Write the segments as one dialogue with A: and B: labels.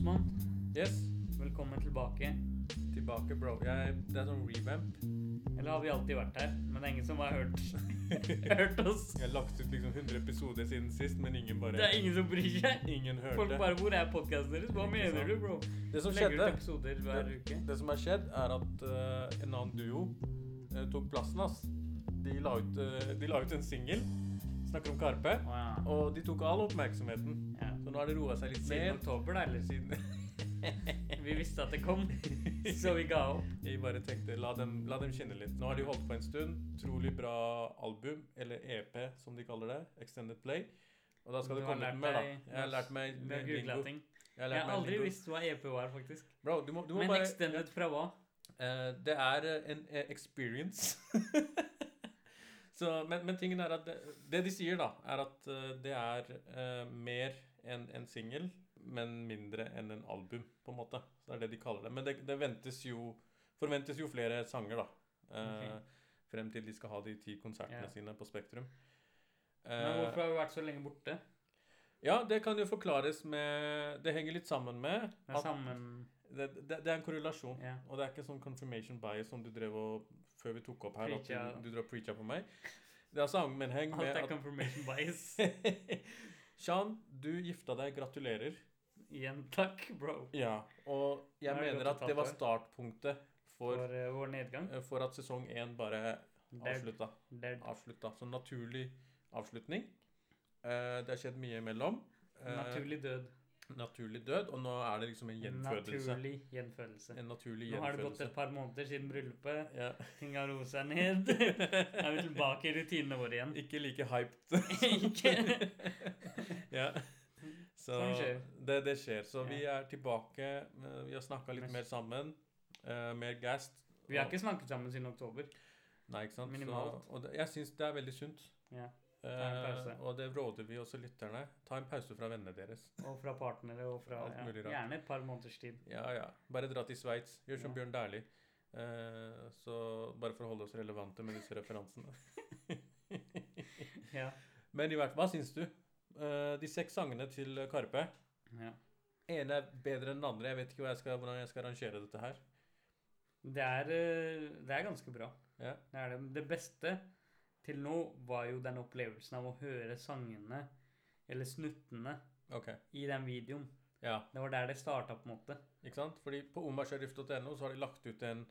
A: Osman,
B: Yes,
A: velkommen tilbake.
B: tilbake, bro. Jeg, det er sånn revamp.
A: Eller har vi alltid vært her? Men det er ingen som har hørt, hørt oss.
B: Jeg har lagt ut liksom 100 episoder siden sist, men ingen bare
A: Det er ingen som bryr seg.
B: Ingen hørte.
A: Folk bare 'Hvor er podkasten deres?' Hva mener
B: sant?
A: du, bro?
B: det som
A: Legger ut episoder hver uke.
B: det som har skjedd, er at uh, en annen duo uh, tok plassen hans. De eh, de la ut en singel. Snakker om Karpe.
A: Oh, ja.
B: Og de tok all oppmerksomheten. Så nå har det roa seg litt
A: Siden
B: ned.
A: oktober, da, eller?
B: Siden
A: Vi visste at det kom, så vi ga opp.
B: Vi bare tenkte la dem, la dem kjenne litt. Nå har de holdt på en stund. Trolig bra album, eller EP som de kaller det. Extended Play. Og da skal
A: Du
B: det komme mer, da. Jeg har lært meg
A: Med
B: lingo. Jeg har
A: Jeg har aldri visst hva EP var, faktisk.
B: Bro, du må, du må
A: Men
B: bare
A: extended fra hva?
B: Uh, Det er eh, en uh, experience. Så, men, men tingen er at det, det de sier, da, er at det er uh, mer enn en singel, men mindre enn en album, på en måte. Så det er det de kaller det. Men det, det jo forventes jo flere sanger, da. eh, Frem til de skal ha de ti konsertene
A: yeah.
B: sine på Spektrum.
A: Men
B: Eh,
A: hvorfor har vi vært så lenge borte?
B: ja, det kan jo forklares med Det henger litt sammen med
A: Det er sammen
B: det, det, det er en korrelasjon.
A: Yeah.
B: Og det er ikke sånn confirmation bias som du drev og Før vi tok opp her, at du, du drev og preacha på meg. Det er sammenheng med
A: Alt
B: med
A: er confirmation bias.
B: Sean, du gifta deg. Gratulerer.
A: Igjen takk, bro.
B: Ja. Og jeg
A: Nå
B: mener at det var startpunktet
A: For,
B: for,
A: uh, vår nedgang.
B: eh, for at sesong én bare avslutta.
A: Dead.
B: avslutta. Så naturlig avslutning. Uh, det har skjedd mye imellom. Uh,
A: Naturlig død.
B: Naturlig død. Og nå er det liksom en gjenfødelse.
A: Naturlig gjenfødelse.
B: En naturlig gjenfødelse.
A: Nå har det gått et par måneder siden bryllupet.
B: Ja.
A: Ting har roet seg ned. Nå er vi tilbake i rutinene våre igjen.
B: Ikke like hyped.
A: Ikke
B: ja. Så
A: Sånn skjer.
B: Det, det skjer. Så
A: Ja.
B: vi er tilbake. Vi har snakka litt mer sammen. Uh, mer gassed.
A: Vi har ikke snakket sammen siden oktober.
B: Nei, ikke sant?
A: minimalt.
B: Så, og det, jeg syns det er veldig sunt.
A: Ja.
B: Eh, og det råder vi også lytterne. Ta en pause fra vennene deres.
A: Og fra partnere og fra ja. Gjerne et par måneders tid.
B: Ja, ja. Bare dra til Sveits. Gjør som
A: Ja.
B: Bjørn Dæhlie. Eh, så bare for å holde oss relevante med disse referansene.
A: Ja.
B: Men i hvert fall, hva syns du? Eh, de seks sangene til Karpe.
A: ja.
B: ene er bedre enn den andre. Jeg vet ikke jeg skal, hvordan jeg skal rangere dette her.
A: Det er, eh, det er ganske bra.
B: Ja.
A: Det er det. Det beste til nå var jo den opplevelsen av å høre sangene, eller snuttene,
B: okay.
A: i den videoen.
B: Ja,
A: Det var der det starta, på en måte.
B: ikke sant? Fordi på omarsharif.no så har de lagt ut en,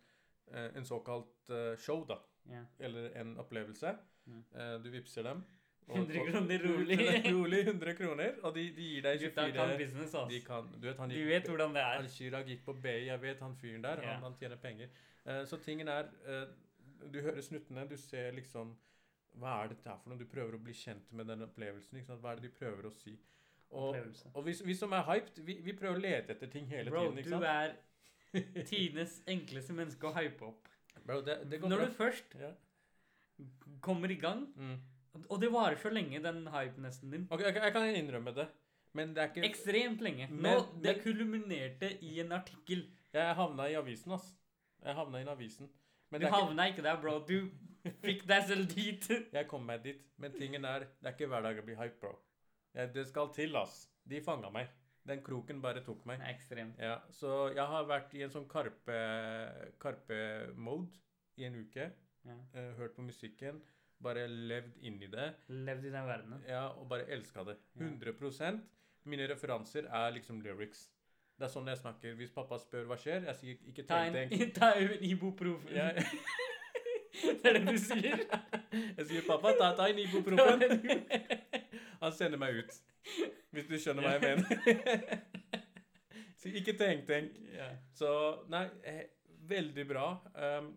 B: eh, en såkalt eh, show, da.
A: Ja.
B: Eller en opplevelse.
A: Mm.
B: Eh, Du vippser dem.
A: 100 kroner rolig.
B: rolig 100 kroner. Og de, de gir deg
A: Gutta kan
B: 24
A: ass.
B: de kan, Du vet, han
A: De
B: gikk
A: vet hvordan det er.
B: Al-Chirag gikk på BI. Jeg vet han fyren der.
A: Yeah.
B: Han, han tjener penger. Uh, så tingen er uh, Du hører snuttene, du ser liksom Hva er dette her for noe? Du prøver å bli kjent med den opplevelsen. Hva er det de prøver å si? Og, og vi, vi som er hyped, vi, vi prøver å lete etter ting hele
A: Bro,
B: tiden. ikke
A: du er tidenes enkleste menneske å hype opp.
B: Bro, det, det går
A: Når du først
B: Ja.
A: kommer i gang,
B: Mm.
A: og det varer så lenge, den hypenesten din
B: Ok, jeg, kan- jeg kan innrømme det, men det er ikke
A: Ekstremt lenge. Nå,
B: Men-
A: det
B: men-
A: kulminerte i en artikkel.
B: Jeg havna i avisen, ass. Jeg havna i avisen. Men
A: Du
B: ikke,
A: havna ikke der, bro. Du fikk deg selv dit.
B: jeg kom meg dit. Men tingen er, det er ikke hver dag jeg blir hype, bro. Ja, det skal til, ass. De fanga meg. Den kroken bare tok meg.
A: Ekstremt.
B: Ja, så jeg har vært i en sånn Karpe- Karpe-mode i en uke.
A: Ja.
B: eh, hørt på musikken. Bare levd inn i det.
A: Levd i den verdenen.
B: Ja, og bare elska det.
A: Ja.
B: 100 Mine referanser er liksom lyrics. Det er sånn jeg snakker. Hvis pappa spør hva skjer, jeg sier ikke tenk, tenk.
A: ta en ibuprofen.
B: Ja.
A: Det er det du sier.
B: jeg sier pappa, ta, ta en ibuprofen. Han sender meg ut. Hvis du skjønner hva jeg mener. Så ikke tenk, tenk.
A: Ja.
B: Så nei, eh, veldig bra. Um,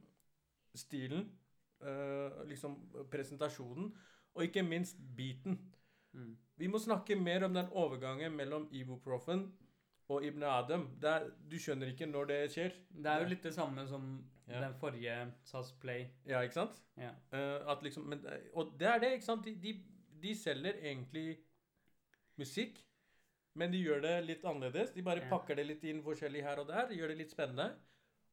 B: stilen, uh, liksom presentasjonen, og ikke minst beaten.
A: Mm.
B: Vi må snakke mer om den overgangen mellom ibuprofen og Ibn Adam. Er, du skjønner ikke når det skjer.
A: Det er jo litt det samme som
B: Ja.
A: den forrige SAS Play.
B: Ja, ikke sant?
A: Ja.
B: Uh, liksom, men, eh, og det er det, ikke sant? De, de, de selger egentlig musikk, men de gjør det litt annerledes. De bare
A: Ja.
B: pakker det litt inn forskjellig her og der, gjør det litt spennende.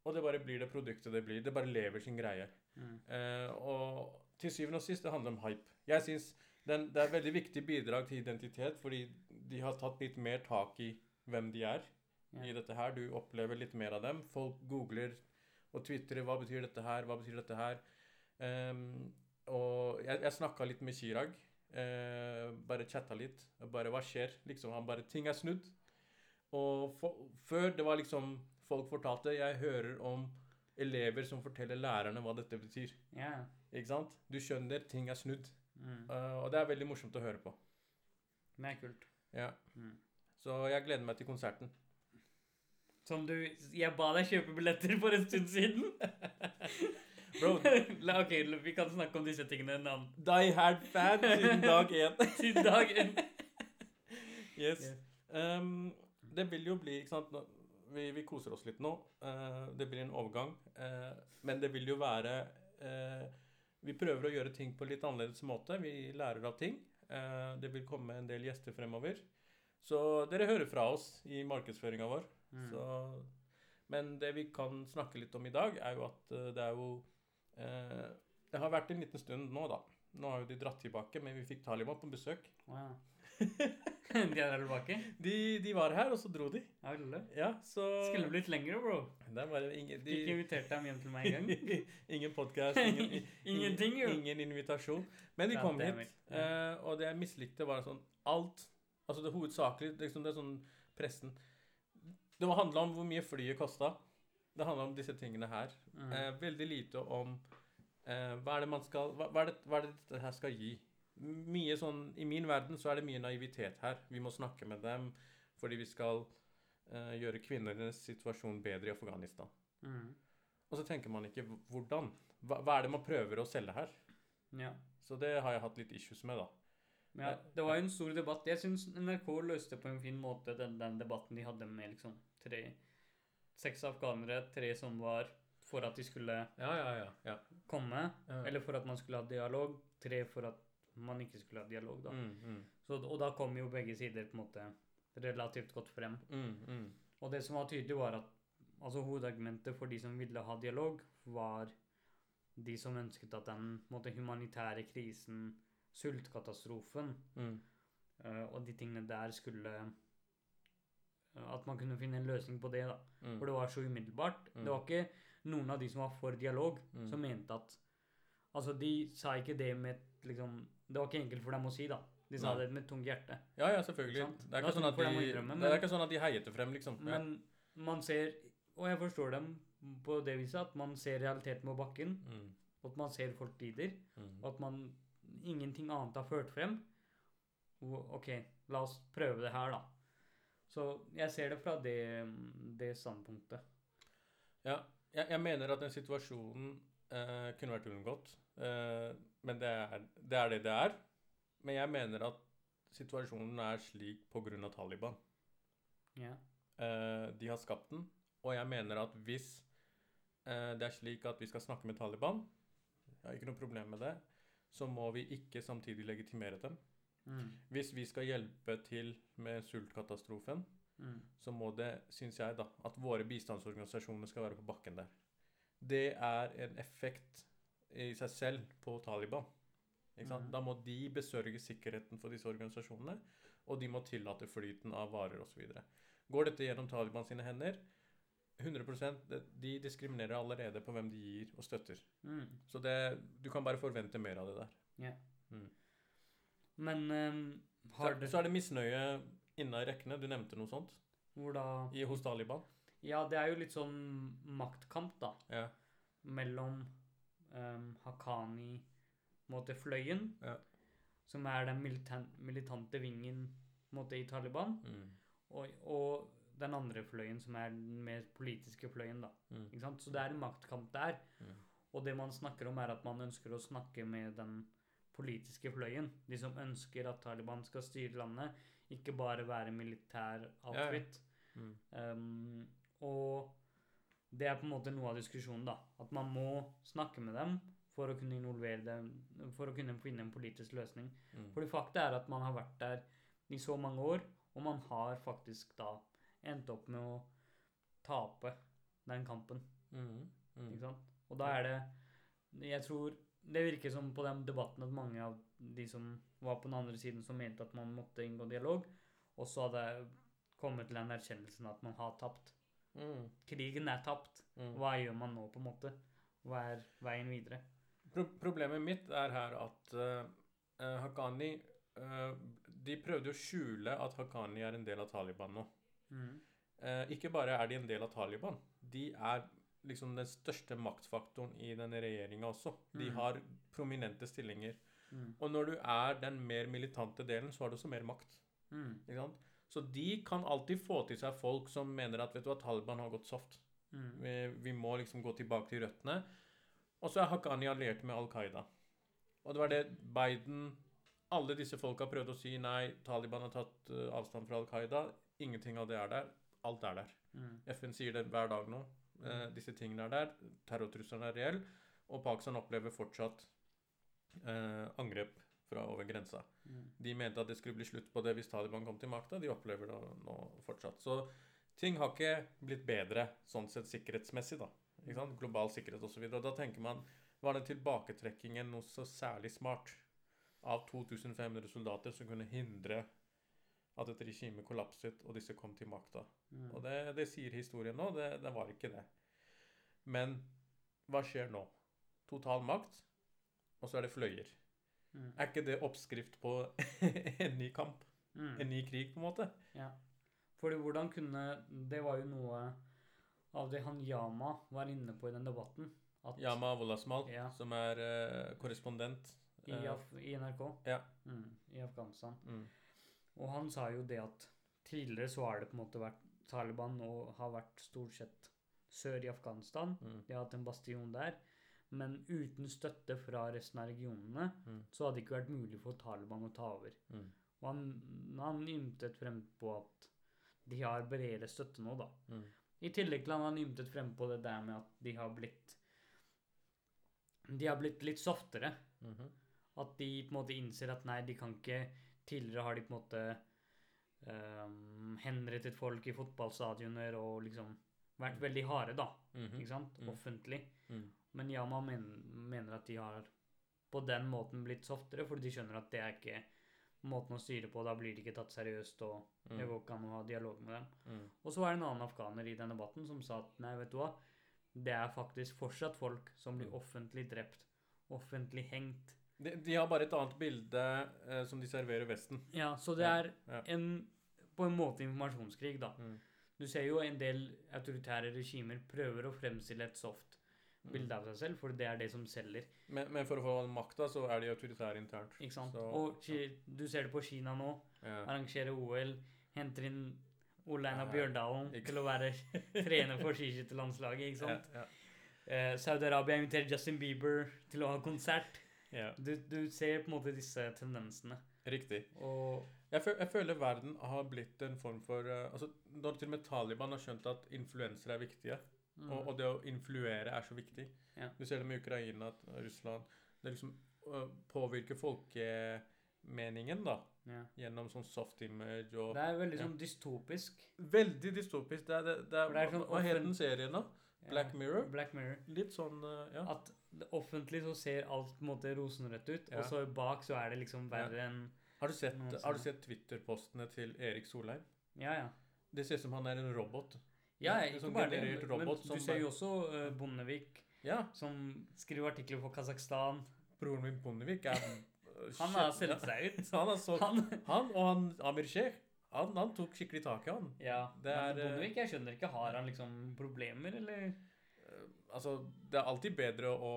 B: Og det bare blir det produktet det blir. Det bare lever sin greie.
A: Mm.
B: Uh, og til syvende og sist, det handler om hype. Jeg synes Det er et veldig viktig bidrag til identitet, fordi de har tatt litt mer tak i hvem de er. I dette her. Du opplever litt mer av dem. Folk googler og tvitrer 'Hva betyr dette her? Hva betyr dette her?' Um, og jeg, jeg snakka litt med Chirag. Uh, bare chatta litt. Bare 'Hva skjer?' Liksom, han bare 'Ting er snudd'. Og for, før det var liksom Folk fortalte 'Jeg hører om elever som forteller lærerne hva dette betyr'.
A: Ja.
B: Ikke sant? Du skjønner, ting er snudd.
A: Mm.
B: Uh, og det er veldig morsomt å høre på.
A: Det er kult.
B: Ja.
A: Mm.
B: Så jeg gleder meg til konserten.
A: Som du Jeg ba deg kjøpe billetter for en stund siden.
B: Bro,
A: ok, vi kan snakke om disse tingene en annen
B: Die Hard-fan siden dag én.
A: siden dagen.
B: yes.
A: Yes.
B: Um, det vil jo bli ikke sant? Vi, vi koser oss litt nå. Uh, det blir en overgang. Uh, men det vil jo være uh, Vi prøver å gjøre ting på litt annerledes måte. Vi lærer av ting. Det vil komme en del gjester fremover. Så dere hører fra oss i markedsføringa vår.
A: Mm.
B: Så, men det vi kan snakke litt om i dag, er jo at eh, det er jo eh, Det har vært en liten stund nå, da. Nå har jo de dratt tilbake, men vi fikk Taliban på besøk.
A: Wow. De er der tilbake?
B: De, de var her, og så dro de.
A: Ja, vel.
B: Ja, så
A: Skulle blitt lengre, bro.
B: Det ingen, de,
A: Ikke invitert dem hjem til meg engang.
B: ingen podkast, ingen,
A: Ingenting,
B: ingen invitasjon. Men de kom hit,
A: ja.
B: eh, og det jeg mislikte, var sånn alt Altså det hovedsakelig liksom det er sånn pressen Det må handle om hvor mye flyet kosta. Det handler om disse tingene her.
A: Mm.
B: Eh, veldig lite om eh, hva er det man skal hva, hva, er det, hva er det dette her skal gi? Mye sånn I min verden så er det mye naivitet her. Vi må snakke med dem fordi vi skal eh, gjøre kvinnenes situasjon bedre i Afghanistan.
A: Mm.
B: Og så tenker man ikke hvordan. Hva, hva er det man prøver å selge her?
A: Ja.
B: Så det har jeg hatt litt issues med, da.
A: Ja. Det var jo en stor debatt. Jeg syns NRK løste på en fin måte den, den debatten de hadde med liksom tre Seks afghanere, tre som var for at de skulle
B: Ja, ja, ja. ja.
A: komme, eller for at man skulle ha dialog, tre for at man ikke skulle ha dialog, da.
B: Mm, mm,
A: Så, og da kom jo begge sider på en måte relativt godt frem.
B: mm, mm.
A: Og det som var tydelig, var at altså, hovedargumentet for de som ville ha dialog, var de som ønsket at den måte, humanitære krisen, sultkatastrofen
B: Mm.
A: eh, og de tingene der skulle eh, At man kunne finne en løsning på det, da.
B: Mm.
A: For det var så umiddelbart.
B: Mm.
A: Det var ikke noen av de som var for dialog,
B: Mm.
A: som mente at Altså, de sa ikke det med liksom Det var ikke enkelt for dem å si, da. De sa
B: Nei.
A: det med et tungt hjerte.
B: Ja, ja, selvfølgelig.
A: Sant?
B: Det er ikke sånn at
A: de drømme, men,
B: det er ikke sånn at de heiet det frem, liksom. Ja.
A: Men man ser Og jeg forstår dem på det viset at man ser realiteten på bakken,
B: Mm.
A: at man ser folk lider,
B: Mm.
A: og at man ingenting annet har ført frem. OK, la oss prøve det her, da. Så jeg ser det fra det, det standpunktet.
B: Ja, jeg, jeg mener at den situasjonen eh, kunne vært unngått. Eh, men det er, det er det det er. Men jeg mener at situasjonen er slik pga. Taliban.
A: Ja.
B: Eh, de har skapt den. Og jeg mener at hvis eh, det er slik at vi skal snakke med Taliban, jeg har ikke noe problem med det, så må vi ikke samtidig legitimere dem.
A: Mm.
B: Hvis vi skal hjelpe til med sultkatastrofen,
A: Mm.
B: så må det, syns jeg, da, at våre bistandsorganisasjoner skal være på bakken der. Det er en effekt i seg selv på Taliban.
A: Mhm.
B: Da må de besørge sikkerheten for disse organisasjonene, og de må tillate flyten av varer osv. Går dette gjennom Taliban sine hender, 100 De diskriminerer allerede på hvem de gir og støtter.
A: Mm.
B: Så det, du kan bare forvente mer av det der.
A: Men um, har
B: Så,
A: det
B: så er det misnøye inna i rekkene. Du nevnte noe sånt
A: Hvor da
B: i, hos Taliban.
A: Ja, det er jo litt sånn maktkamp, da.
B: Yeah.
A: mellom um, Haqqani måte fløyen,
B: Ja.
A: som er den militan militante vingen måte, i Taliban,
B: Mm.
A: og, og den andre fløyen, som er den mer politiske fløyen. da.
B: Mm.
A: Ikke sant? Så det er en maktkamp der.
B: Mm.
A: Og det man snakker om, er at man ønsker å snakke med den politiske fløyen. De som ønsker at Taliban skal styre landet, ikke bare være militær outfit.
B: Mm.
A: Um, og det er på en måte noe av diskusjonen, da. At man må snakke med dem for å kunne involvere dem, for å kunne finne en politisk løsning.
B: Mm.
A: Fordi fakta er at man har vært der i så mange år, og man har faktisk da endt opp med å tape den kampen.
B: Mm. Mm.
A: Ikke sant? Og da er det Jeg tror Det virker som på den debatten at mange av de som var på den andre siden, som mente at man måtte inngå dialog, også hadde kommet til den erkjennelsen at man har tapt.
B: Mm.
A: Krigen er tapt.
B: Mm.
A: Hva gjør man nå, på en måte? Hva er veien videre?
B: Pro problemet mitt er her at eh, Haqqani uh, De prøvde å skjule at Haqqani er en del av Taliban nå.
A: Mm.
B: Eh, ikke bare er de en del av Taliban, de er liksom den største maktfaktoren i denne regjeringa også. De
A: Mm.
B: har prominente stillinger.
A: Mm.
B: Og når du er den mer militante delen, så har du også mer makt.
A: Mm.
B: Så de kan alltid få til seg folk som mener at vet du hva, Taliban har gått soft.
A: Mm.
B: Vi, vi må liksom gå tilbake til røttene. Og så er Haqqani alliert med Al Qaida. Og det var det Biden Alle disse folka prøvde å si nei, Taliban har tatt eh, avstand fra Al Qaida. Ingenting av det er der. Alt er der.
A: Mm.
B: FN sier det hver dag nå. Eh, disse tingene er der. Terrortrusselen er reell. Og Pakistan opplever fortsatt eh, angrep fra over grensa.
A: Mm.
B: De mente at det skulle bli slutt på det hvis Taliban kom til makta. De opplever det nå fortsatt. Så ting har ikke blitt bedre sånn sett sikkerhetsmessig, da. Global sikkerhet osv. Da tenker man Var den tilbaketrekkingen noe så særlig smart av 2500 soldater som kunne hindre at et regime kollapset og disse kom til makta?
A: Mm.
B: Og det, det sier historien nå. Det, det var ikke det. Men hva skjer nå? Total makt, og så er det fløyer.
A: Mm.
B: Er ikke det oppskrift på en ny kamp?
A: Mm.
B: En ny krig, på en måte?
A: Ja. Fordi hvordan kunne Det var jo noe av det han Yama var inne på i den debatten. At
B: Yama Wolasmal,
A: Ja.
B: som er uh, korrespondent.
A: i,
B: eh,
A: i NRK
B: Ja.
A: mm, i Afghanistan.
B: mm,
A: Og han sa jo det at tidligere så har det på en måte vært Taliban og har vært stort sett sør i Afghanistan.
B: mm,
A: De har hatt en bastion der. Men uten støtte fra resten av regionene
B: Mm.
A: så hadde det ikke vært mulig for Taliban å ta over.
B: mm,
A: Og han, han ymtet frem på at de har bredere støtte nå, da.
B: mm,
A: I tillegg til han har ymtet frem på det der med at de har blitt De har blitt litt softere.
B: -hmm.
A: At de på en måte innser at nei, de kan ikke Tidligere har de på en måte um, henrettet folk i fotballstadioner og liksom vært veldig harde, da.
B: mhm,
A: Ikke sant?
B: Mm.
A: Offentlig.
B: mm,
A: Men Yama men, mener at de har på den måten blitt softere, fordi de skjønner at det er ikke måten å styre på. Da blir de ikke tatt seriøst, og det
B: mm,
A: går ikke an å ha dialog med dem.
B: mm,
A: Og så var det en annen afghaner i den debatten som sa at nei, vet du hva, det er faktisk fortsatt folk som blir
B: Mm.
A: offentlig drept, offentlig hengt.
B: De, de har bare et annet bilde eh, som de serverer Vesten.
A: Ja, så det er
B: ja.
A: en på en måte informasjonskrig, da.
B: Mm,
A: Du ser jo en del autoritære regimer prøver å fremstille et soft
B: mm.
A: bilde av seg selv, for det er det som selger.
B: Men, men for å få makta, så er de autoritære internt.
A: Ikke sant?
B: Så-
A: Og ja. du ser det på Kina nå. Arrangerer OL, henter inn Ole Einar Bjørndalen til å være trener for skiskytterlandslaget, ikke sant?
B: Ja,
A: Eh, Saudi-Arabia inviterer Justin Bieber til å ha konsert.
B: Ja,
A: Du, du ser på en måte disse tendensene.
B: riktig.
A: Og
B: Jeg, føl, jeg føler verden har blitt en form for uh, altså Når til og med Taliban har skjønt at influensere er viktige,
A: mm,
B: og, og det å influere er så viktig
A: Ja.
B: Du ser det med Ukraina, at Russland Det liksom uh, påvirker folkemeningen, da,
A: ja.
B: gjennom sånn soft image og
A: Det er veldig
B: Ja.
A: sånn dystopisk.
B: Veldig dystopisk. Det er, det, det er,
A: det er sånn
B: het
A: offen-
B: den serien, da? Black
A: Ja,
B: Mirror?
A: Black Mirror.
B: Litt sånn Ja.
A: At offentlig så ser alt på en måte rosenrødt ut,
B: Ja.
A: og så bak så er det liksom verre enn
B: Har du sett, har du sett Twitter-postene til Erik Solheim?
A: Ja, ja.
B: Det ser ut som han er en robot.
A: Ja, ikke bare det, men
B: robot
A: du ser jo også uh, Bondevik
B: Ja.
A: som skriver artikler for Kasakhstan.
B: Broren min Bondevik er
A: Han har solgt seg ut.
B: Han, har solgt,
A: Han,
B: han og han Amir Sheikh, han, han tok skikkelig tak i han.
A: ja,
B: Det er,
A: men
B: eh,
A: Bondevik, jeg skjønner ikke, har han liksom problemer, eller?
B: Altså, det er alltid bedre å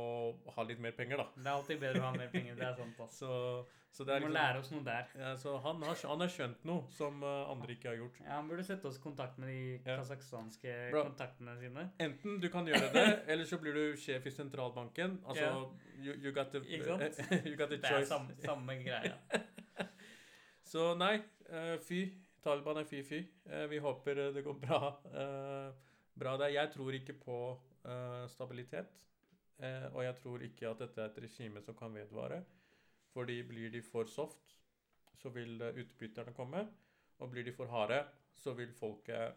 B: ha litt mer penger, da.
A: Det er alltid bedre å ha mer penger, det er sant, ass.
B: Så, så det er
A: må
B: liksom
A: lære oss noe der.
B: ja, Så han har, han har skjønt noe som eh, andre ikke har gjort.
A: Ja, Han burde sette oss i kontakt med de
B: Ja.
A: kasakhstanske kontaktene sine.
B: Enten du kan gjøre det, eller så blir du sjef i sentralbanken. Altså,
A: Ja.
B: you, you got the,
A: Ikke sant?
B: you got the
A: Det er samme, samme greia.
B: Så nei, eh, fy. Taliban er fy-fy. Eh, vi håper det går bra, bra der. Jeg tror ikke på eh, stabilitet. Uh, og jeg tror ikke at dette er et regime som kan vedvare. Fordi blir de for soft, så vil eh, utbytterne komme. Og blir de for harde, så vil folket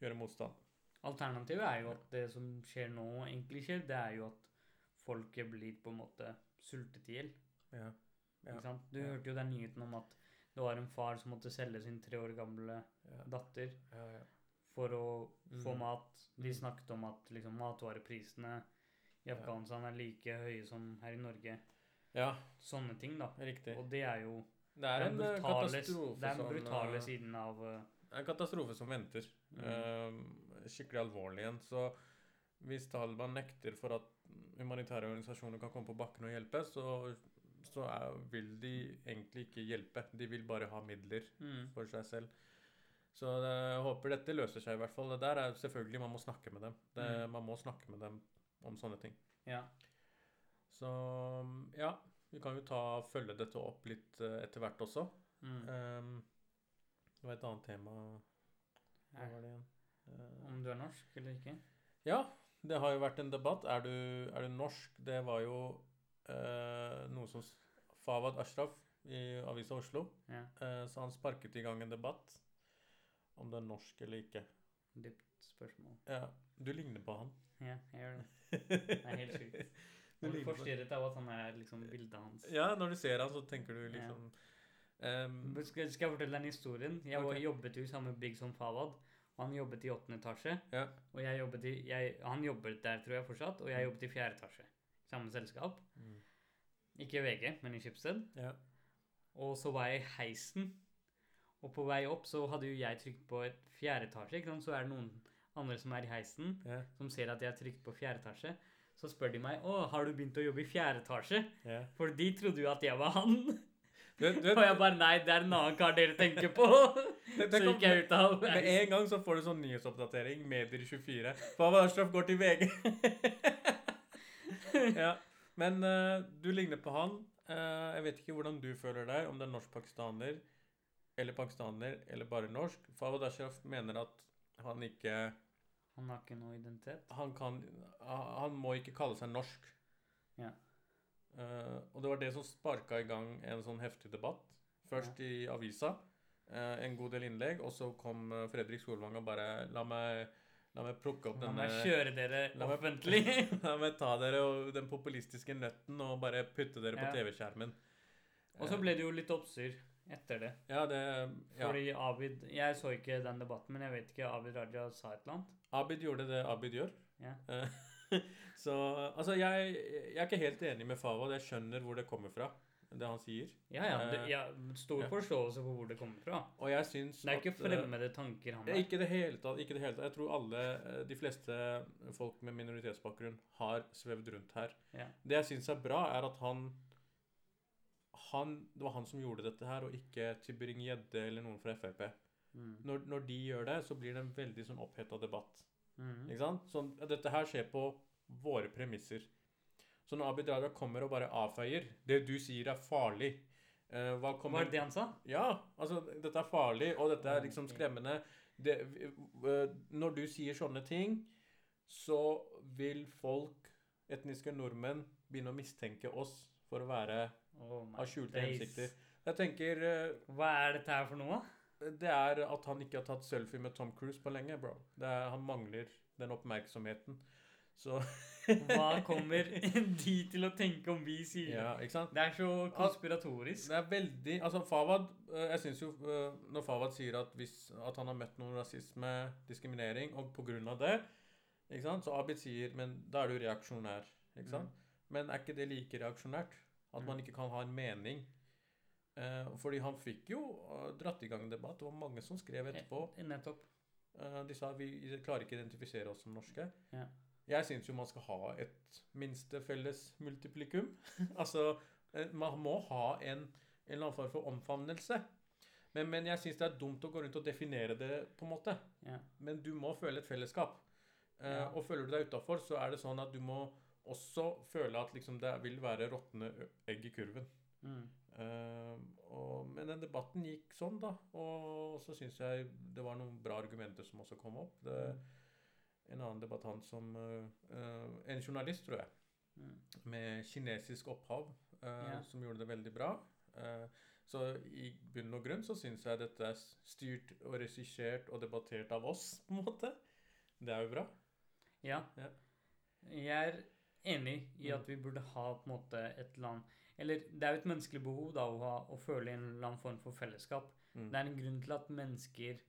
B: gjøre motstand.
A: Alternativet er jo at det som skjer nå, egentlig skjer, det er jo at folket blir på en måte sultet i hjel.
B: Ja. Ja.
A: Du
B: Ja.
A: hørte jo den nyheten om at Det var en far som måtte selge sin tre år gamle datter
B: ja, ja.
A: For å få
B: Mm.
A: mat. De
B: Mm.
A: snakket om at liksom, matvareprisene i Afghanistan er like høye som her i Norge.
B: ja
A: Sånne ting, da.
B: riktig.
A: Og det er jo
B: Det er
A: den
B: en eh,
A: brutale, brutale
B: eh,
A: siden av eh,
B: en katastrofe som venter.
A: Mm.
B: Uh, skikkelig alvorlig en. Så hvis Taliban nekter for at humanitære organisasjoner kan komme på bakken og hjelpe, så, så er, vil de egentlig ikke hjelpe. De vil bare ha midler
A: mm,
B: for seg selv. Så jeg håper dette løser seg i hvert fall. Det der er selvfølgelig Man må snakke med dem. Det,
A: Mm.
B: Man må snakke med dem om sånne ting.
A: Ja.
B: Så ja, vi kan jo ta følge dette opp litt eh, etter hvert også.
A: Mm.
B: Um, det var et annet tema Hva var det igjen? Uh,
A: Om du er norsk eller ikke?
B: ja, det har jo vært en debatt. Er du, er du norsk? Det var jo uh, noe som Fawad Ashraf i Avisa Oslo.
A: Ja.
B: Uh, så han sparket i gang en debatt om du er norsk eller ikke.
A: Dypt spørsmål.
B: Ja, Du ligner på han.
A: Ja, jeg gjør det.
B: det
A: er helt sjukt.
B: Du
A: blir forstyrret av at han er liksom bildet hans.
B: Ja, når du ser han, så tenker du liksom ja.
A: um, Skal, skal jeg fortelle den historien? Jeg
B: okay.
A: Jobbet jo i samme bygg som Fawad. Og han jobbet i åttende etasje.
B: Ja.
A: Og jeg jobbet i jeg, Han jobbet der, tror jeg fortsatt. Og jeg jobbet i fjerde etasje. Samme selskap.
B: mm,
A: Ikke i VG, men i Schibsted.
B: Ja.
A: Og så var jeg i heisen. Og på vei opp så hadde jo jeg trykt på et fjerde etasje. Ikke sant? Så er det noen andre som er i heisen,
B: yeah.
A: som ser at jeg har trykt på fjerde etasje. Så spør de meg å, har du begynt å jobbe i fjerde etasje.
B: Yeah.
A: For de trodde jo at jeg var han.
B: Du, du,
A: Og jeg bare nei, det er en annen kar dere tenker på.
B: det- det
A: Så gikk jeg ut av
B: Med en gang så får du sånn nyhetsoppdatering. Medier24. Fawad Ashraf går til VG. ja. Men uh, du ligner på han. Uh, jeg vet ikke hvordan du føler deg, om det er norsk-pakistaner eller pakistaner eller bare norsk. Fawad Ashraf mener at han ikke
A: Han har ikke noe identitet.
B: Han kan Han må ikke kalle seg norsk.
A: Ja.
B: Uh, og det var det som sparka i gang en sånn heftig debatt. Først i avisa. uh, en god del innlegg, og så kom eh, Fredrik Solvang og bare La meg, la meg plukke opp denne La
A: meg kjøre dere
B: La meg-
A: offentlig.
B: La meg ta dere og den populistiske nøtten og bare putte dere på
A: Ja.
B: TV-skjermen.
A: Og så ble det jo litt oppstyr etter det.
B: Ja, det ja.
A: Fordi Abid Jeg så ikke den debatten, men jeg vet ikke Abid Raja sa et eller annet.
B: Abid gjorde det Abid gjør.
A: Ja.
B: Så altså, jeg, jeg er ikke helt enig med Fawad. Jeg skjønner hvor det kommer fra, det han sier.
A: Ja, ja. Det,
B: Eh,
A: ja stor forståelse for hvor det kommer fra.
B: Og jeg syns
A: Det er ikke
B: eh,
A: fremmede tanker han har.
B: Ikke det hele tatt. ikke det hele tatt. Jeg tror alle, eh, de fleste folk med minoritetsbakgrunn har svevd rundt her. Det jeg syns er bra, er at han, han Det var han som gjorde dette her, og ikke Tybring-Gjedde eller noen fra Frp.
A: Mm.
B: Når, når de gjør det, så blir det en veldig sånn oppheta debatt.
A: Mm.
B: Ikke sant? Sånn, ja, dette her skjer på våre premisser. Så når Abid Raja kommer og bare avfeier Det du sier, er farlig. eh, hva kommer
A: Var det det han sa?
B: ja, altså dette er farlig, og dette er liksom skremmende. Det, øh, når du sier sånne ting, så vil folk, etniske nordmenn, begynne å mistenke oss for å være
A: Oh
B: av skjulte
A: days.
B: hensikter. Jeg tenker øh,
A: Hva er dette her for noe?
B: det er at han ikke har tatt selfie med Tom Cruise på lenge, bro. Det er, han mangler den oppmerksomheten. Så
A: Hva kommer de til å tenke om vi sier?
B: Ja?
A: Det er så konspiratorisk.
B: Det er veldig Altså, Fawad øh, Jeg syns jo øh, Når Fawad sier at, hvis, at han har møtt noen rasisme, diskriminering, og på grunn av det Ikke sant? Så Abid sier Men da er du reaksjonær. Ikke sant? Men er ikke det like reaksjonært? At man
A: Mm.
B: ikke kan ha en mening? Eh, fordi han fikk jo øh, dratt i gang debatt. Det var mange som skrev etterpå.
A: Eh, Nettopp.
B: Eh, de sa vi klarer ikke å identifisere oss som norske.
A: Ja.
B: Jeg syns jo man skal ha et minste felles multiplikum. altså, eh, man må ha en, en eller annen form for omfavnelse. Men, men jeg syns det er dumt å gå rundt og definere det, på en måte.
A: Ja.
B: Men du må føle et fellesskap. Eh,
A: Ja.
B: Og føler du deg utafor, så er det sånn at du må også føle at liksom, det vil være råtne egg i kurven.
A: Mm.
B: Uh, og, men den debatten gikk sånn, da. Og så syns jeg det var noen bra argumenter som også kom opp. Det, en annen debattant som uh, En journalist, tror jeg,
A: Mm.
B: med kinesisk opphav,
A: Ja.
B: som gjorde det veldig bra. Så i bunn og grunn så syns jeg dette er styrt og regissert og debattert av oss, på en måte. Det er jo bra.
A: Ja.
B: Ja.
A: Jeg er enig i
B: Mm.
A: at vi burde ha på en måte et land Eller det er jo et menneskelig behov da å, ha, å føle en eller annen form for fellesskap.
B: Mm.
A: Det er en grunn til at mennesker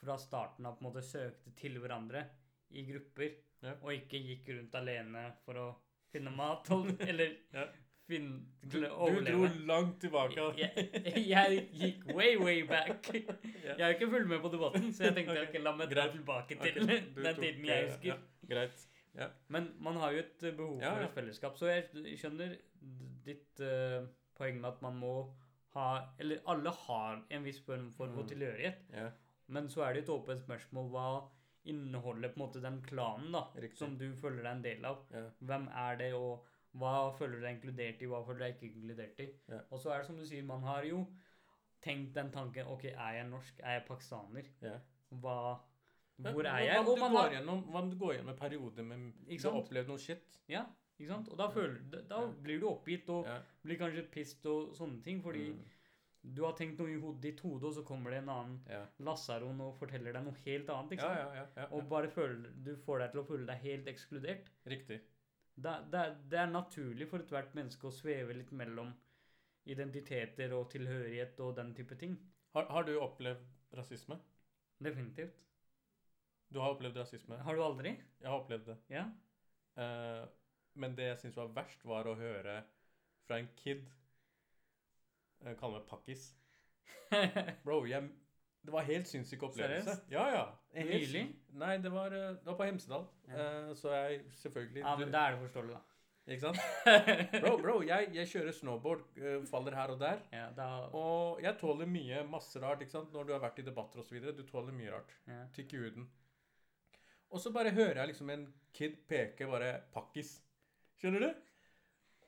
A: fra starten av på en måte søkte til hverandre i grupper,
B: Ja.
A: og ikke gikk rundt alene for å finne mat, eller
B: Ja.
A: finne
B: Du, du dro langt tilbake.
A: Jeg, jeg gikk way, way back. Jeg har ikke fulgt med på debatten, så jeg tenkte
B: okay.
A: ok, la meg dra tilbake til
B: okay.
A: den tiden jeg
B: eh,
A: husker.
B: Ja, greit.
A: Men man har jo et eh, behov
B: Ja,
A: for et fellesskap, så jeg skjønner ditt uh, poeng med at man må ha Eller alle har en viss form for
B: Mm.
A: tilhørighet,
B: Ja,
A: men så er det et åpent spørsmål hva inneholder på en måte den klanen da,
B: Riktig.
A: som du føler deg en del av.
B: ja,
A: Hvem er det, og hva føler du deg inkludert i, hva føler du deg ikke inkludert i?
B: Ja.
A: Og så er det som du sier, man har jo tenkt den tanken Ok, er jeg norsk? Er jeg pakistaner?
B: ja.
A: Hva Hvor er jeg?
B: Hva om du går gjennom, hva om du går gjennom en periode med du har opplevd noe shit?
A: Ja, ikke sant? Og da, føler, da, da blir du oppgitt og
B: Ja.
A: blir kanskje pissed og sånne ting, fordi
B: Mm,
A: du har tenkt noe i hodet ditt hode, og så kommer det en annen
B: ja.
A: lasaron og forteller deg noe helt annet, ikke
B: Ja,
A: sant?
B: ja,
A: Og bare føler, du får deg til å føle deg helt ekskludert.
B: Riktig.
A: Da, er- det er naturlig for ethvert menneske å sveve litt mellom identiteter og tilhørighet og den type ting.
B: Har, har du opplevd rasisme?
A: Definitivt.
B: Du har opplevd rasisme?
A: Har du aldri?
B: Jeg har opplevd det.
A: Ja?
B: Eh, men det jeg syns var verst, var å høre fra en kid uh, kalle meg pakkis. Bro, jeg, det var helt sinnssyk opplevelse.
A: Seriøst?
B: Ja, ja. Helt
A: Nylig?
B: Nei, det var, eh, det var på Hemsedal.
A: Ja.
B: Eh, så jeg selvfølgelig
A: ja, men da er det forståelig, da.
B: Ikke sant? Bro, bro, jeg, jeg kjører snowboard, uh, faller her og der.
A: Ja, da
B: Og jeg tåler mye, masse rart, ikke sant? Når du har vært i debatter osv. Du tåler mye rart.
A: ja.
B: Tykk i huden. Og så bare hører jeg liksom en kid peke bare 'pakkis'. Skjønner du?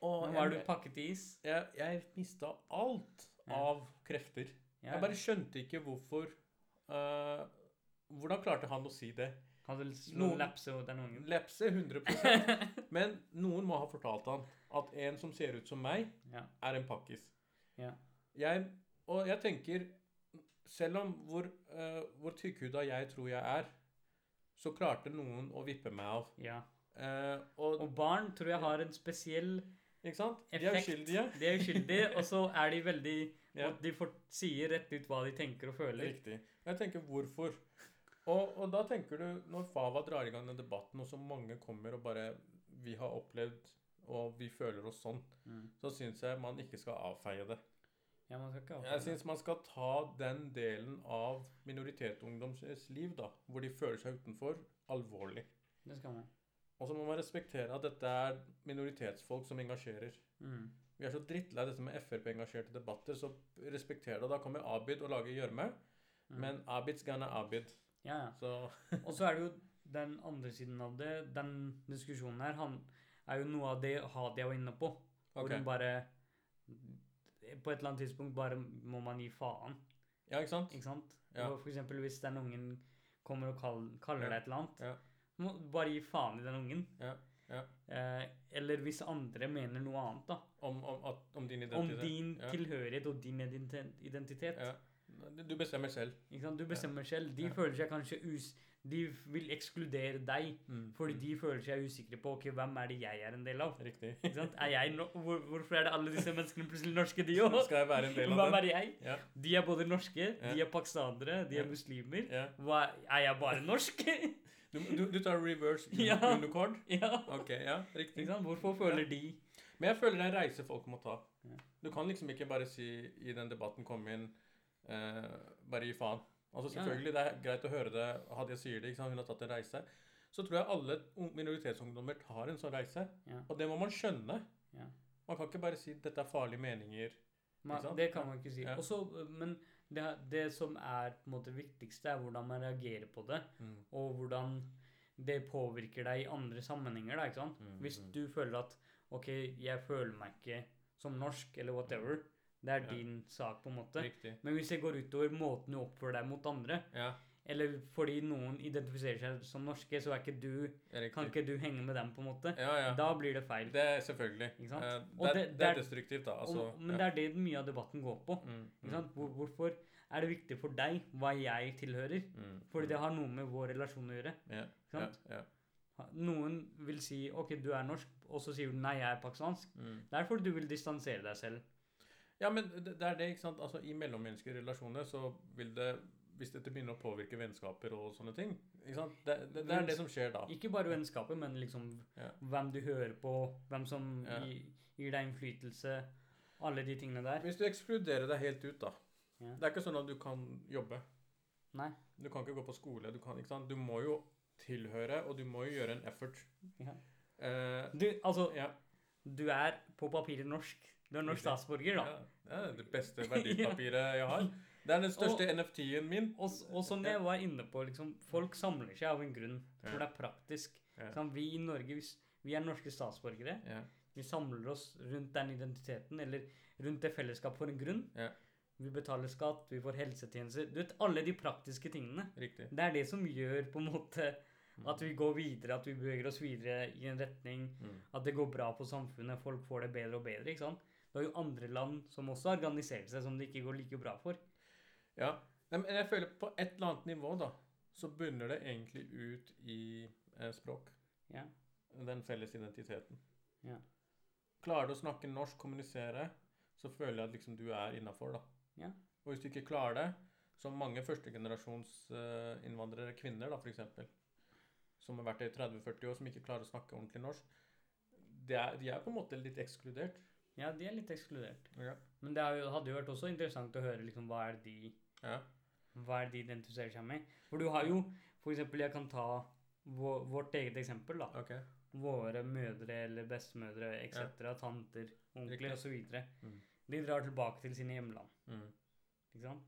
B: Og
A: Men var du pakket i is?
B: jeg, jeg mista alt av krefter. Jeg bare skjønte ikke hvorfor uh, Hvordan klarte han å si det?
A: Kan du slå
B: Noen-
A: lepse mot den ungen?
B: Lepse 100% Men noen må ha fortalt han at en som ser ut som meg,
A: Ja.
B: er en pakkis.
A: Ja.
B: Jeg, og jeg tenker Selv om hvor, uh, hvor tykkhuda jeg tror jeg er, så klarte noen å vippe meg av.
A: ja.
B: Eh, og,
A: Og barn tror jeg har en spesiell
B: ikke sant? De er uskyldige.
A: De er uskyldige, og så er de veldig
B: Ja.
A: De får, sier rett ut hva de tenker og føler.
B: Riktig. Jeg tenker hvorfor. Og, og da tenker du, når Fava drar i gang den debatten, og så mange kommer og bare Vi har opplevd, og vi føler oss sånn,
A: Mm.
B: så syns jeg man ikke skal avfeie det.
A: Ja,
B: Jeg syns man skal ta den delen av minoritetsungdoms liv, da, hvor de føler seg utenfor, alvorlig.
A: Det skal man.
B: Og så må man respektere at dette er minoritetsfolk som engasjerer.
A: Mm.
B: Vi er så drittlei dette med Frp-engasjerte debatter, så respekter det. Da kommer Abid og lager gjørme,
A: Mm.
B: men Abids gonna Abid.
A: Ja, ja.
B: Så
A: Og så er det jo den andre siden av det. Den diskusjonen her han, er jo noe av det Hadia var inne på. Hvor
B: okay.
A: hun bare På et eller annet tidspunkt bare må man gi faen.
B: Ja, ikke sant?
A: Ikke sant?
B: Ja.
A: Og For eksempel hvis den ungen kommer og kaller, kaller
B: Ja.
A: deg et eller annet,
B: Ja.
A: må bare gi faen i den ungen.
B: Ja, ja.
A: Eh, eller hvis andre mener noe annet, da.
B: Om, om, om din
A: Om din
B: ja.
A: tilhørighet og din identitet.
B: Ja. Du bestemmer selv.
A: Ikke sant? Du bestemmer selv. De føler seg kanskje us... De vil ekskludere deg
B: Mm.
A: fordi de føler seg usikre på ok, hvem er det jeg er en del av.
B: Riktig.
A: Er jeg no hvor, hvorfor er det alle disse menneskene plutselig norske, de òg? Hvem er jeg?
B: Ja.
A: De er både norske,
B: Ja.
A: de er pakistanere, de er muslimer.
B: ja.
A: Hva, er jeg bare norsk?
B: Du, du, du tar reverse
A: Ja.
B: unicorn?
A: ja.
B: Ok, ja, riktig.
A: Hvorfor føler de
B: Men jeg føler det er en reise folk må ta. Du kan liksom ikke bare si i den debatten kom inn eh, Bare gi faen. Altså. Selvfølgelig, det er greit å høre det. Hadia sier det, ikke sant? hun har tatt en reise. Så tror jeg alle ung- minoritetsungdommer tar en sånn reise. Og det må man skjønne.
A: Ja.
B: Man kan ikke bare si 'dette er farlige meninger'.
A: man, Det kan man ikke si. Også, men det, det som er på en måte viktigste, er hvordan man reagerer på det. og hvordan det påvirker deg i andre sammenhenger. Da, ikke sant?
B: Mm,
A: Hvis
B: mm.
A: du føler at OK, jeg føler meg ikke som norsk, eller whatever, det er
B: Ja.
A: din sak, på en måte.
B: Riktig.
A: Men hvis det går utover måten du oppfører deg mot andre,
B: Ja,
A: eller fordi noen identifiserer seg som norske, så er ikke du, kan ikke du henge med dem, på en måte,
B: Ja,
A: da blir det feil.
B: Det er selvfølgelig.
A: Sant?
B: Eh, det,
A: det-
B: det,
A: det
B: er destruktivt, da. Altså,
A: og, men det er det mye av debatten går på.
B: Mm,
A: Ikke
B: mm.
A: Hvor, hvorfor er det viktig for deg hva jeg tilhører?
B: mm,
A: Fordi
B: mm.
A: det har noe med vår relasjon å gjøre.
B: Ikke
A: sant?
B: Ja, ja.
A: Noen vil si OK, du er norsk, og så sier du nei, jeg er pakistansk.
B: Mm.
A: Det er fordi du vil distansere deg selv.
B: Ja, men det, det er det, ikke sant? Altså, I mellommenneskelige relasjoner så vil det Hvis dette begynner å påvirke vennskaper og sånne ting? Det, det, det er det som skjer da.
A: Ikke bare vennskapet, men liksom
B: Ja.
A: hvem du hører på, hvem som
B: Ja.
A: gir, deg innflytelse. Alle de tingene der.
B: Hvis du ekskluderer deg helt ut, da
A: Ja.
B: Det er ikke sånn at du kan jobbe.
A: Nei.
B: Du kan ikke gå på skole. Du, kan, ikke sant? du må jo tilhøre, og du må jo gjøre en effort. Eh,
A: Du, altså,
B: ja.
A: du er på papiret norsk. Du er norsk statsborger, da.
B: Ja, det er det beste verdipapiret jeg har. Det er den største NFT-en min.
A: Og, og som jeg var inne på, liksom, folk samler seg av en grunn. For det er praktisk. Sånn, vi i Norge, hvis vi er norske statsborgere, vi samler oss rundt den identiteten, eller rundt det fellesskapet for en grunn. Vi betaler skatt, vi får helsetjenester. Du vet, alle de praktiske tingene.
B: Riktig.
A: Det er det som gjør på en måte at vi går videre, at vi beveger oss videre i en retning.
B: Mm.
A: At det går bra på samfunnet, folk får det bedre og bedre. ikke sant? Det er jo andre land som også har organisert seg som det ikke går like bra for.
B: Ja. Men jeg føler på et eller annet nivå, da, så bunner det egentlig ut i eh, språk.
A: Ja.
B: Den felles identiteten.
A: Ja.
B: Klarer du å snakke norsk, kommunisere, så føler jeg at liksom du er innafor, da.
A: Ja.
B: Og hvis du ikke klarer det, som mange førstegenerasjons eh, kvinner da, eksempel, som har vært der i 30-40 år, som ikke klarer å snakke ordentlig norsk, det er, de er på en måte litt ekskludert.
A: Ja, de er litt ekskludert.
B: Ja.
A: Men det jo- hadde jo vært også interessant å høre liksom, hva er det de
B: Ja.
A: hva er det de identifiserer seg med. For du har jo For eksempel, jeg kan ta vår, vårt eget eksempel. da.
B: Okay.
A: Våre mødre eller bestemødre etc., tanter, onkler osv.
B: Mm.
A: De drar tilbake til sine hjemland.
B: Mm.
A: ikke sant?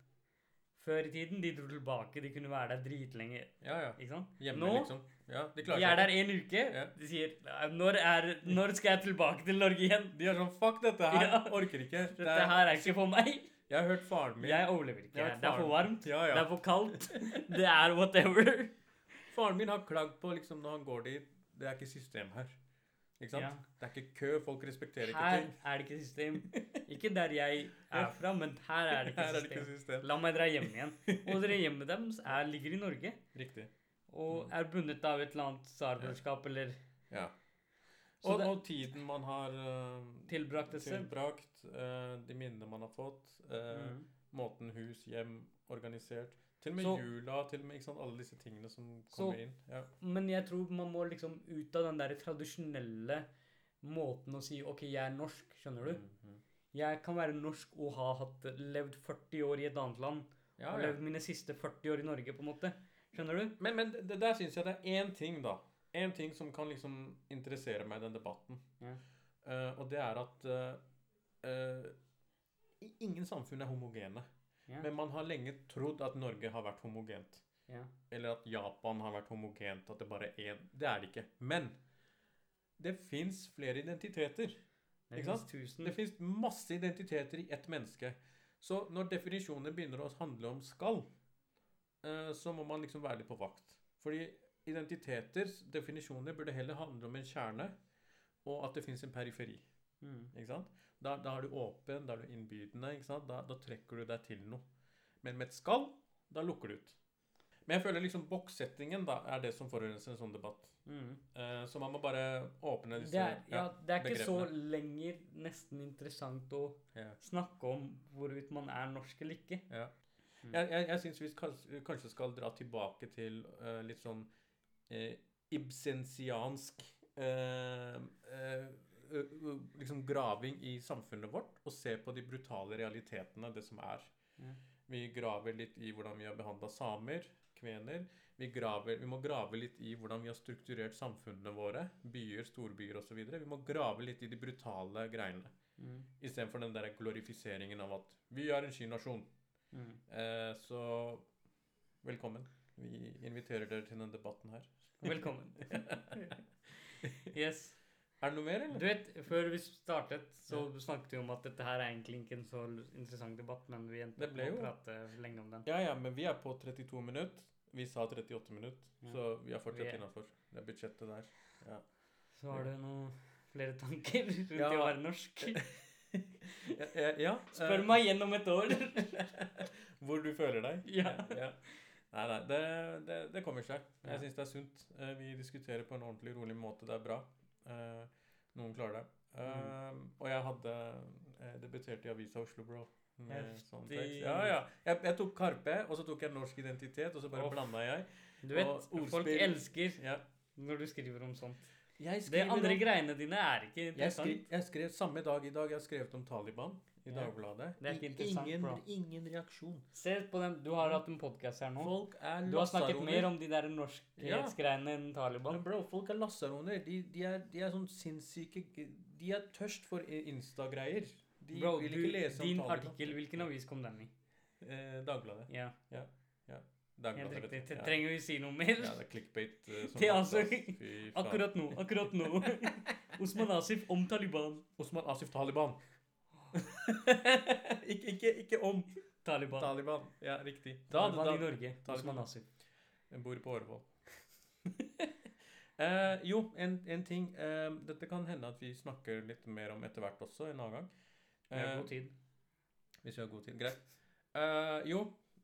A: Før i tiden, de dro tilbake, de kunne være der dritlenge.
B: Ja, ja. Hjemme,
A: Nå
B: liksom. Ja, de
A: de er der en uke.
B: Ja.
A: De sier når, er, 'Når skal jeg tilbake til Norge igjen?'
B: De er sånn Fuck dette her!
A: Ja.
B: Orker ikke. Det
A: Dette her er ikke for meg.
B: Jeg har hørt faren min
A: Jeg overlever ikke.
B: Jeg
A: Det er for varmt.
B: Ja, ja.
A: Det er for kaldt. Det er whatever.
B: Faren min har klagd på liksom når han går dit Det er ikke system her. Ikke sant? Det er ikke kø. Folk respekterer ikke
A: Her
B: ting.
A: er det ikke system. Ikke der jeg er fra, men her er det
B: Her
A: ikke
B: er det ikke
A: system.
B: system.
A: La meg dra hjem igjen. Og dere hjemmet deres er, ligger i Norge
B: Riktig.
A: Og
B: Mm.
A: er bundet av et eller annet tsarbrorskap eller
B: Ja.
A: Så
B: Og,
A: det-
B: og tiden man har uh,
A: tilbrakt
B: tilbrakt, uh, de minnene man har fått, uh,
A: Mm.
B: måten hus, hjem, organisert Til og med
A: Så-
B: jula, til og med ikke sant, alle disse tingene som
A: Så-
B: kommer inn. Ja.
A: Men jeg tror man må liksom ut av den der tradisjonelle måten å si OK, jeg er norsk, skjønner du?
B: Mm, mm.
A: Jeg kan være norsk og ha hatt, levd 40 år i et annet land.
B: Ja,
A: og
B: ja.
A: levd mine siste 40 år i Norge, på en måte. Skjønner du?
B: Men, men det, der syns jeg det er én ting, da. En ting som kan liksom interessere meg i den debatten.
A: Ja.
B: Uh, og det er at uh, uh, ingen samfunn er homogene.
A: Ja.
B: Men man har lenge trodd at Norge har vært homogent.
A: ja.
B: Eller at Japan har vært homogent. At det bare er én. Det er det ikke. Men det fins flere identiteter.
A: Det tusen.
B: Det fins masse identiteter i ett menneske. Så når definisjoner begynner å handle om skall, så må man liksom være litt på vakt. Fordi identiteters definisjoner burde heller handle om en kjerne, og at det fins en periferi.
A: Mm.
B: Ikke sant? Da, da er du åpen, da er du innbydende. Ikke sant? Da, da trekker du deg til noe. Men med et skall, da lukker du ut. Men jeg føler liksom bokssettingen da, er det som forurenser en sånn debatt.
A: Mm.
B: Eh, så man må bare åpne disse
A: er, ja, det er ikke så lenger nesten interessant å
B: ja.
A: snakke om hvorvidt man er norsk eller ikke.
B: Ja.
A: Mm.
B: Jeg, jeg, jeg syns vi kanskje, kanskje skal dra tilbake til uh, litt sånn uh, ibsensiansk uh, liksom graving i samfunnet vårt, og se på de brutale realitetene, det som er.
A: Mm.
B: Vi graver litt i hvordan vi har behandla samer, kvener. Vi, graver, vi må grave litt i hvordan vi har strukturert samfunnene våre, byer, storbyer osv. Vi må grave litt i de brutale greiene,
A: Mm.
B: istedenfor den der glorifiseringen av at vi er en skynasjon.
A: Mm.
B: Eh, så velkommen. Vi inviterer dere til denne debatten her.
A: Velkommen. Yes.
B: Er det noe mer, eller?
A: Du vet, før vi startet, så snakket vi om at dette her er egentlig ikke en så interessant debatt, men vi endte opp å prate lenge om den.
B: Ja, ja, men vi er på 32 minutter. Vi sa 38 minutter,
A: Ja.
B: så vi er
A: Vi
B: fortsatt
A: er-
B: innafor det budsjettet der. Ja.
A: Så har du noen flere tanker rundt
B: Ja.
A: det å være norsk?
B: Ja,
A: Spør
B: eh,
A: meg igjen om et år.
B: Hvor du føler deg.
A: Ja.
B: ja. Nei, nei, det, det, det kommer seg. Jeg syns det er sunt. Eh, Vi diskuterer på en ordentlig, rolig måte. Det er bra. Eh, Noen klarer det. Mm. Og jeg hadde eh, debutert i Avisa Oslo, bro. Sånn. Ja, ja. Jeg, jeg tok Karpe, og så tok jeg norsk identitet, og så bare
A: Åh.
B: blanda jeg.
A: Du vet,
B: Og
A: folk elsker
B: Ja.
A: når du skriver om sånt.
B: Jeg
A: Det andre greiene dine er ikke
B: jeg,
A: interessant.
B: skrev, jeg skrev samme dag i dag jeg har skrevet om Taliban i
A: Ja.
B: Dagbladet.
A: Det er ikke interessant,
B: ingen,
A: bro.
B: ingen reaksjon.
A: Se på den. Du har hatt en podkast her nå.
B: Folk er
A: Du har snakket
B: lassaroner.
A: mer om de der norskhetsgreiene enn Taliban.
B: Men bro, folk er lassaroner. De, de, er, de er sånn sinnssyke De er tørst for Insta-greier. De
A: Bro,
B: vil
A: du,
B: ikke lese om
A: din
B: Taliban.
A: artikkel, hvilken avis kom den i?
B: Eh, Dagbladet.
A: Ja,
B: Dagbladet
A: helt riktig.
B: Ja.
A: Trenger vi si noe mer?
B: Ja, det er clickbait. eh, som
A: Det er altså-. Akkurat nå, akkurat nå. Osman Asif om Taliban.
B: Osman Asif Taliban. ikke, ikke, ikke om
A: Taliban.
B: Taliban. Ja, riktig. Da,
A: Taliban
B: da,
A: i Norge.
B: Taliban.
A: Osman Asif.
B: Jeg bor på Årvoll. uh, jo, en, en ting Uh, Dette kan hende at vi snakker litt mer om etter hvert også, en annen gang.
A: Vi har
B: Eh,
A: god tid.
B: Hvis vi har god tid. Greit. Eh, jo,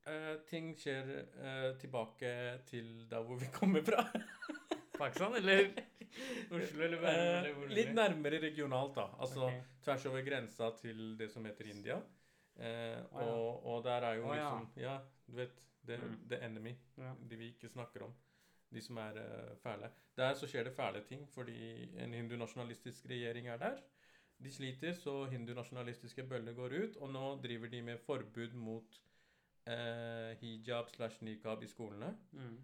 B: eh, ting skjer uh, tilbake til der hvor vi kommer fra.
A: Pakistan, eller Oslo, eller Bærum?
B: Eh,
A: hvor det
B: litt nærmere regionalt, da. Altså
A: okay.
B: tvers over grensa til det som heter India. Eh,
A: Å, ja.
B: og, og der er jo
A: oh,
B: liksom Ja, du vet. The,
A: Mm.
B: the enemy.
A: Ja.
B: De vi ikke snakker om. De som er eh, fæle. Der så skjer det fæle ting fordi en hindunasjonalistisk regjering er der. De sliter, så hindunasjonalistiske bøller går ut, og nå driver de med forbud mot eh, hijab slash nikab i skolene.
A: Mm.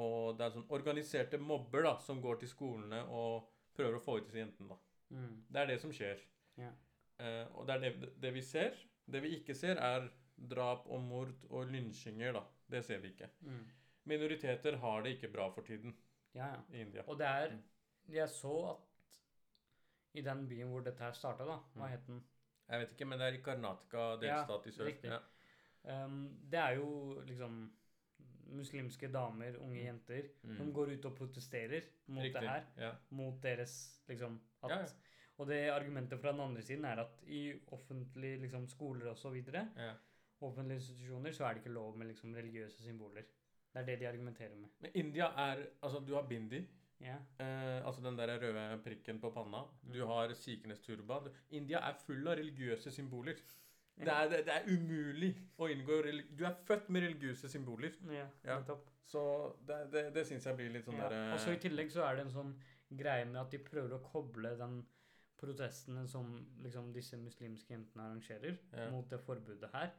B: Og det er sånn organiserte mobber da, som går til skolene og prøver å få ut disse jentene. da.
A: Mm.
B: Det er det som skjer.
A: Yeah.
B: Eh, og det er det, det vi ser. Det vi ikke ser, er drap og mord og lynsjinger. da. Det ser vi ikke.
A: Mm.
B: Minoriteter har det ikke bra for tiden
A: Ja, ja.
B: i India.
A: Og det er
B: Mm.
A: Jeg så at i den byen hvor dette her starta, da Hva
B: Mm.
A: het den?
B: Jeg vet ikke, men det er i Karnataka, delstat i sør.
A: riktig.
B: Ja.
A: Um, det er jo liksom muslimske damer, unge
B: Mm.
A: jenter,
B: Mm.
A: som går ut og protesterer mot
B: Riktig.
A: det her.
B: Ja.
A: Mot deres liksom at,
B: Ja, ja.
A: Og det argumentet fra den andre siden er at i offentlige liksom, skoler og så videre,
B: Ja.
A: offentlige institusjoner, så er det ikke lov med liksom, religiøse symboler. Det er det de argumenterer med.
B: Men India er Altså, du har bindi.
A: Yeah.
B: Eh, altså den der røde prikken på panna.
A: Mm.
B: Du har sikhenes turban. India er full av religiøse symboler. Det er, det, det er umulig å inngå Du er født med religiøse symboler.
A: Ja,
B: Ja. Så det, det, det syns jeg blir litt sånn
A: Ja.
B: der
A: Og så i tillegg så er det en sånn greie med at de prøver å koble den protestene som liksom disse muslimske jentene arrangerer
B: Ja.
A: mot det forbudet her.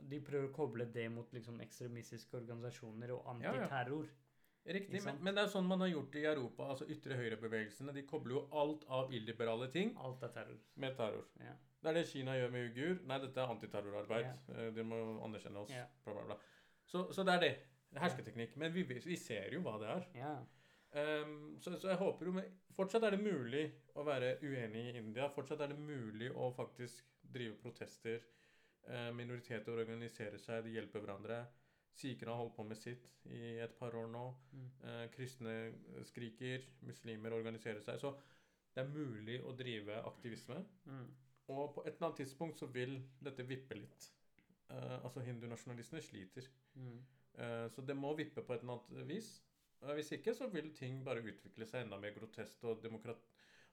A: De prøver å koble det mot liksom ekstremistiske organisasjoner og antiterror.
B: Riktig, men, men det er sånn man har gjort det i Europa. altså Ytre høyre-bevegelsene de kobler jo alt av illiberale ting
A: Alt er terror.
B: med terror.
A: Ja.
B: Det er det Kina gjør med uigur. Nei, dette er antiterrorarbeid. Yeah. De må anerkjenne oss.
A: Yeah.
B: Bla, bla, bla. Så, så det er det. Hersketeknikk. Men vi, vi ser jo hva det er.
A: Yeah.
B: Um, så, så jeg håper jo men Fortsatt er det mulig å være uenig i India. Fortsatt er det mulig å faktisk drive protester. Eh, minoriteter organiserer seg, de hjelper hverandre. Sikhene har holdt på med sitt i et par år nå.
A: Mm.
B: Eh, kristne skriker, muslimer organiserer seg. Så det er mulig å drive aktivisme.
A: Mm.
B: Og på et eller annet tidspunkt så vil dette vippe litt. Uh, altså hindunasjonalistene sliter.
A: Mm.
B: Uh, så det må vippe på et eller annet vis. Uh, hvis ikke så vil ting bare utvikle seg enda mer grotesk. Og demokrat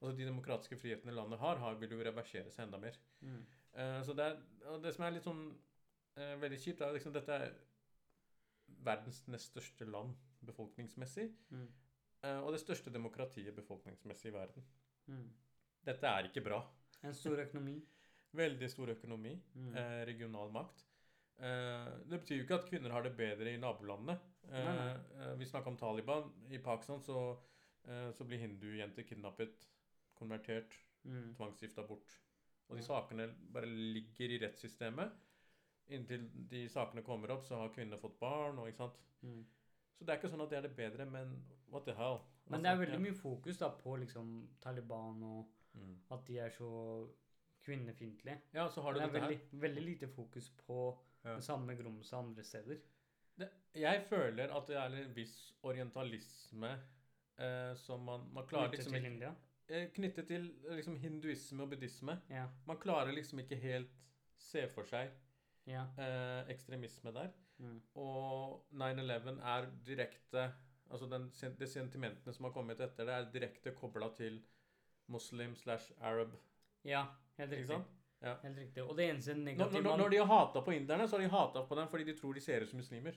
B: altså de demokratiske frihetene landet har, har vil jo reversere seg enda mer.
A: Mm.
B: Så det, er, det som er litt sånn veldig kjipt, er liksom dette er verdens nest største land befolkningsmessig.
A: Mm.
B: og det største demokratiet befolkningsmessig i verden.
A: Mm.
B: Dette er ikke bra.
A: En stor økonomi.
B: Veldig stor økonomi.
A: Mm.
B: eh, regional makt. Eh, det betyr jo ikke at kvinner har det bedre i nabolandene. Eh, eh, vi snakka om Taliban. I Pakistan så, eh, så blir hindujenter kidnappet, konvertert,
A: Mm.
B: tvangsgifta bort. Og de sakene bare ligger i rettssystemet. Inntil de sakene kommer opp, så har kvinnene fått barn. Og, ikke sant?
A: Mm.
B: Så det er ikke sånn at det er det bedre, men what the hell?
A: Men det er veldig mye fokus da på liksom Taliban og
B: mm.
A: at de er så kvinnefiendtlige.
B: Ja, så har du
A: Det er veldig, veldig lite fokus på
B: Ja.
A: det samme grumset andre steder.
B: Det, jeg føler at det er en viss orientalisme eh, som man, man klarer
A: Knyttet
B: liksom
A: til India.
B: eh, Knyttet til liksom hinduisme og buddhisme.
A: Ja.
B: Man klarer liksom ikke helt se for seg
A: Ja.
B: eh, ekstremisme der.
A: Mm.
B: Og 9-11 er direkte Altså den, de sentimentene som har kommet etter det, er direkte kobla til muslim slash arab.
A: ja, helt riktig.
B: Ja.
A: Helt riktig. Og det eneste
B: Når,
A: negative
B: når, når de har hata på inderne, så har de hata på dem fordi de tror de ser ut som muslimer.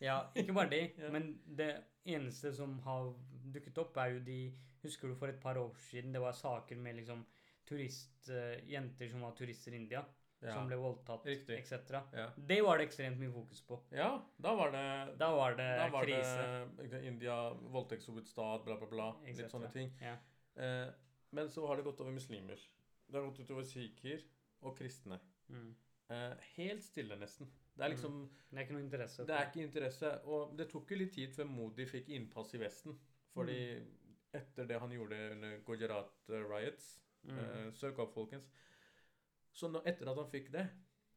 A: Ja, ikke bare de,
B: Ja.
A: men det eneste som har dukket opp, er jo de Husker du for et par år siden det var saker med liksom turistjenter som var turister i India, som ble voldtatt, etc.
B: Ja.
A: Det var det ekstremt mye fokus på.
B: ja, da var det
A: Da var det
B: Da var
A: krise.
B: det India, voldtektshovedstad, bla, bla, bla. Litt sånne ting.
A: Ja.
B: Eh, men så har det gått over muslimer. Det har gått utover sikher og kristne.
A: Mm.
B: Eh, helt stille, nesten. Det er liksom
A: Det er ikke noe interesse.
B: Det er ikke interesse. Og det tok jo litt tid før Modi fikk innpass i Vesten. Fordi
A: Mm.
B: etter det han gjorde under Gujarat riots
A: mm.
B: eh, Søk opp, folkens. Så nå, etter at han fikk det,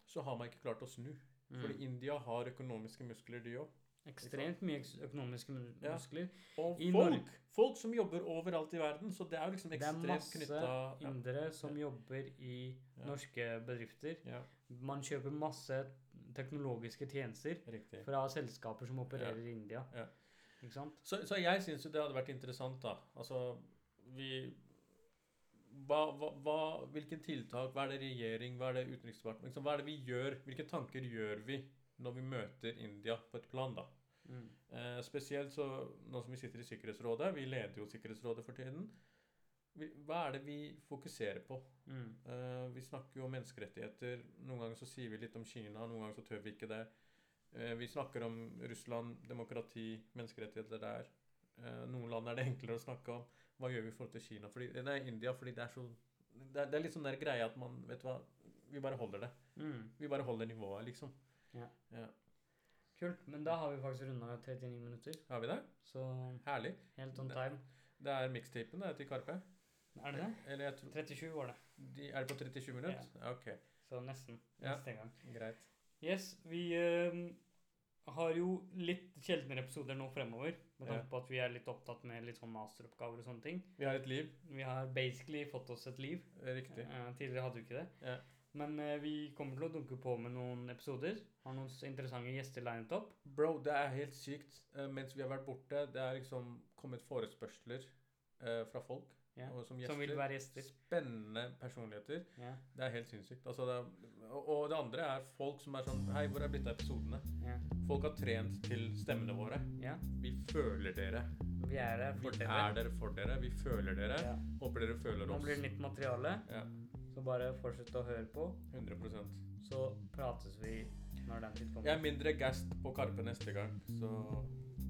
B: så har man ikke klart å snu.
A: mm.
B: Fordi India har økonomiske muskler, de òg.
A: Ekstremt mye økonomiske muskler.
B: Ja. Og folk! Folk som jobber overalt i verden. Så det er jo liksom
A: Det er
B: ekstremt
A: masse
B: knytta ja.
A: indere som jobber i
B: Ja.
A: norske bedrifter.
B: ja,
A: Man kjøper masse teknologiske tjenester
B: riktig.
A: fra selskaper som opererer i India.
B: Ja.
A: Ikke sant?
B: Så, så jeg syns jo det hadde vært interessant, da. Altså, vi hva, hva, hva, Hvilke tiltak, hva er det regjering, hva er det utenriksdepartement liksom, Hva er det vi gjør? Hvilke tanker gjør vi når vi møter India på et plan, da?
A: Mm.
B: Eh, spesielt så nå som vi sitter i Sikkerhetsrådet, vi leder jo Sikkerhetsrådet for tiden. Vi, hva er det vi fokuserer på?
A: Mm.
B: Eh, vi snakker jo om menneskerettigheter. Noen ganger så sier vi litt om Kina, noen ganger så tør vi ikke det. Eh, vi snakker om Russland, demokrati, menneskerettigheter der. Eh, noen land er det enklere å snakke om. Hva gjør vi i forhold til Kina? Fordi, nei, India, fordi det er så det er, det er litt sånn der greia at man Vet du hva, vi bare holder det.
A: Mm.
B: Vi bare holder nivået, liksom.
A: Kult. Men da har vi faktisk runda 39 minutter,
B: Har vi det?
A: så
B: Herlig.
A: helt on time.
B: Det er mixtapen det er til Karpe.
A: Er det det?
B: Eller tror
A: 37 var det,
B: de, Er det på 37 minutter? Ja. Ok,
A: så nesten.
B: Ja.
A: Gang.
B: greit.
A: Yes, vi uh, har jo litt sjeldnere episoder nå fremover, med tanke
B: Ja.
A: på at vi er litt opptatt med litt sånn masteroppgaver og sånne ting.
B: Vi har et liv.
A: Vi har basically fått oss et liv.
B: Riktig.
A: Uh, tidligere hadde vi ikke det.
B: Ja.
A: Men eh, vi kommer til å dunke på med noen episoder. Har noen interessante gjester linet opp.
B: Bro, det er helt sykt. Eh, mens vi har vært borte, det er liksom kommet forespørsler eh, fra folk
A: Ja.
B: og som
A: Som vil være gjester.
B: Spennende personligheter.
A: Ja,
B: Det er helt sinnssykt. Altså, det er, og, og det andre er folk som er sånn Hei, hvor er blitt av episodene?
A: ja,
B: Folk har trent til stemmene våre. Vi føler dere.
A: Vi er dere
B: Vi
A: dere
B: er
A: dere.
B: der for dere. Vi føler dere. Håper dere føler oss.
A: Nå blir det nytt materiale, så bare fortsett å høre på.
B: 100%
A: Så prates vi når den tid kommer.
B: Jeg er mindre gassed på Karpe neste gang, så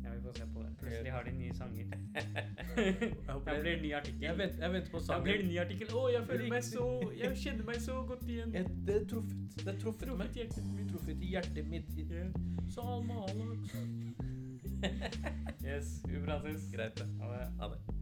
A: Ja, vi får se på det. Plutselig har de nye sanger.
B: Jeg
A: blir ny artikkel.
B: Jeg venter, jeg venter på
A: Da blir det
B: sangen.
A: ny artikkel. Å, jeg føler meg så Jeg kjenner meg så godt igjen.
B: Jeg- Det er truffet. Det er truffet meg.
A: Truffet hjertet mitt.
B: Truffet i hjertet mitt.
A: så
B: Salma Alex.
A: Yes, vi prates.
B: Greit, det.
A: Ha det.
B: Ha det.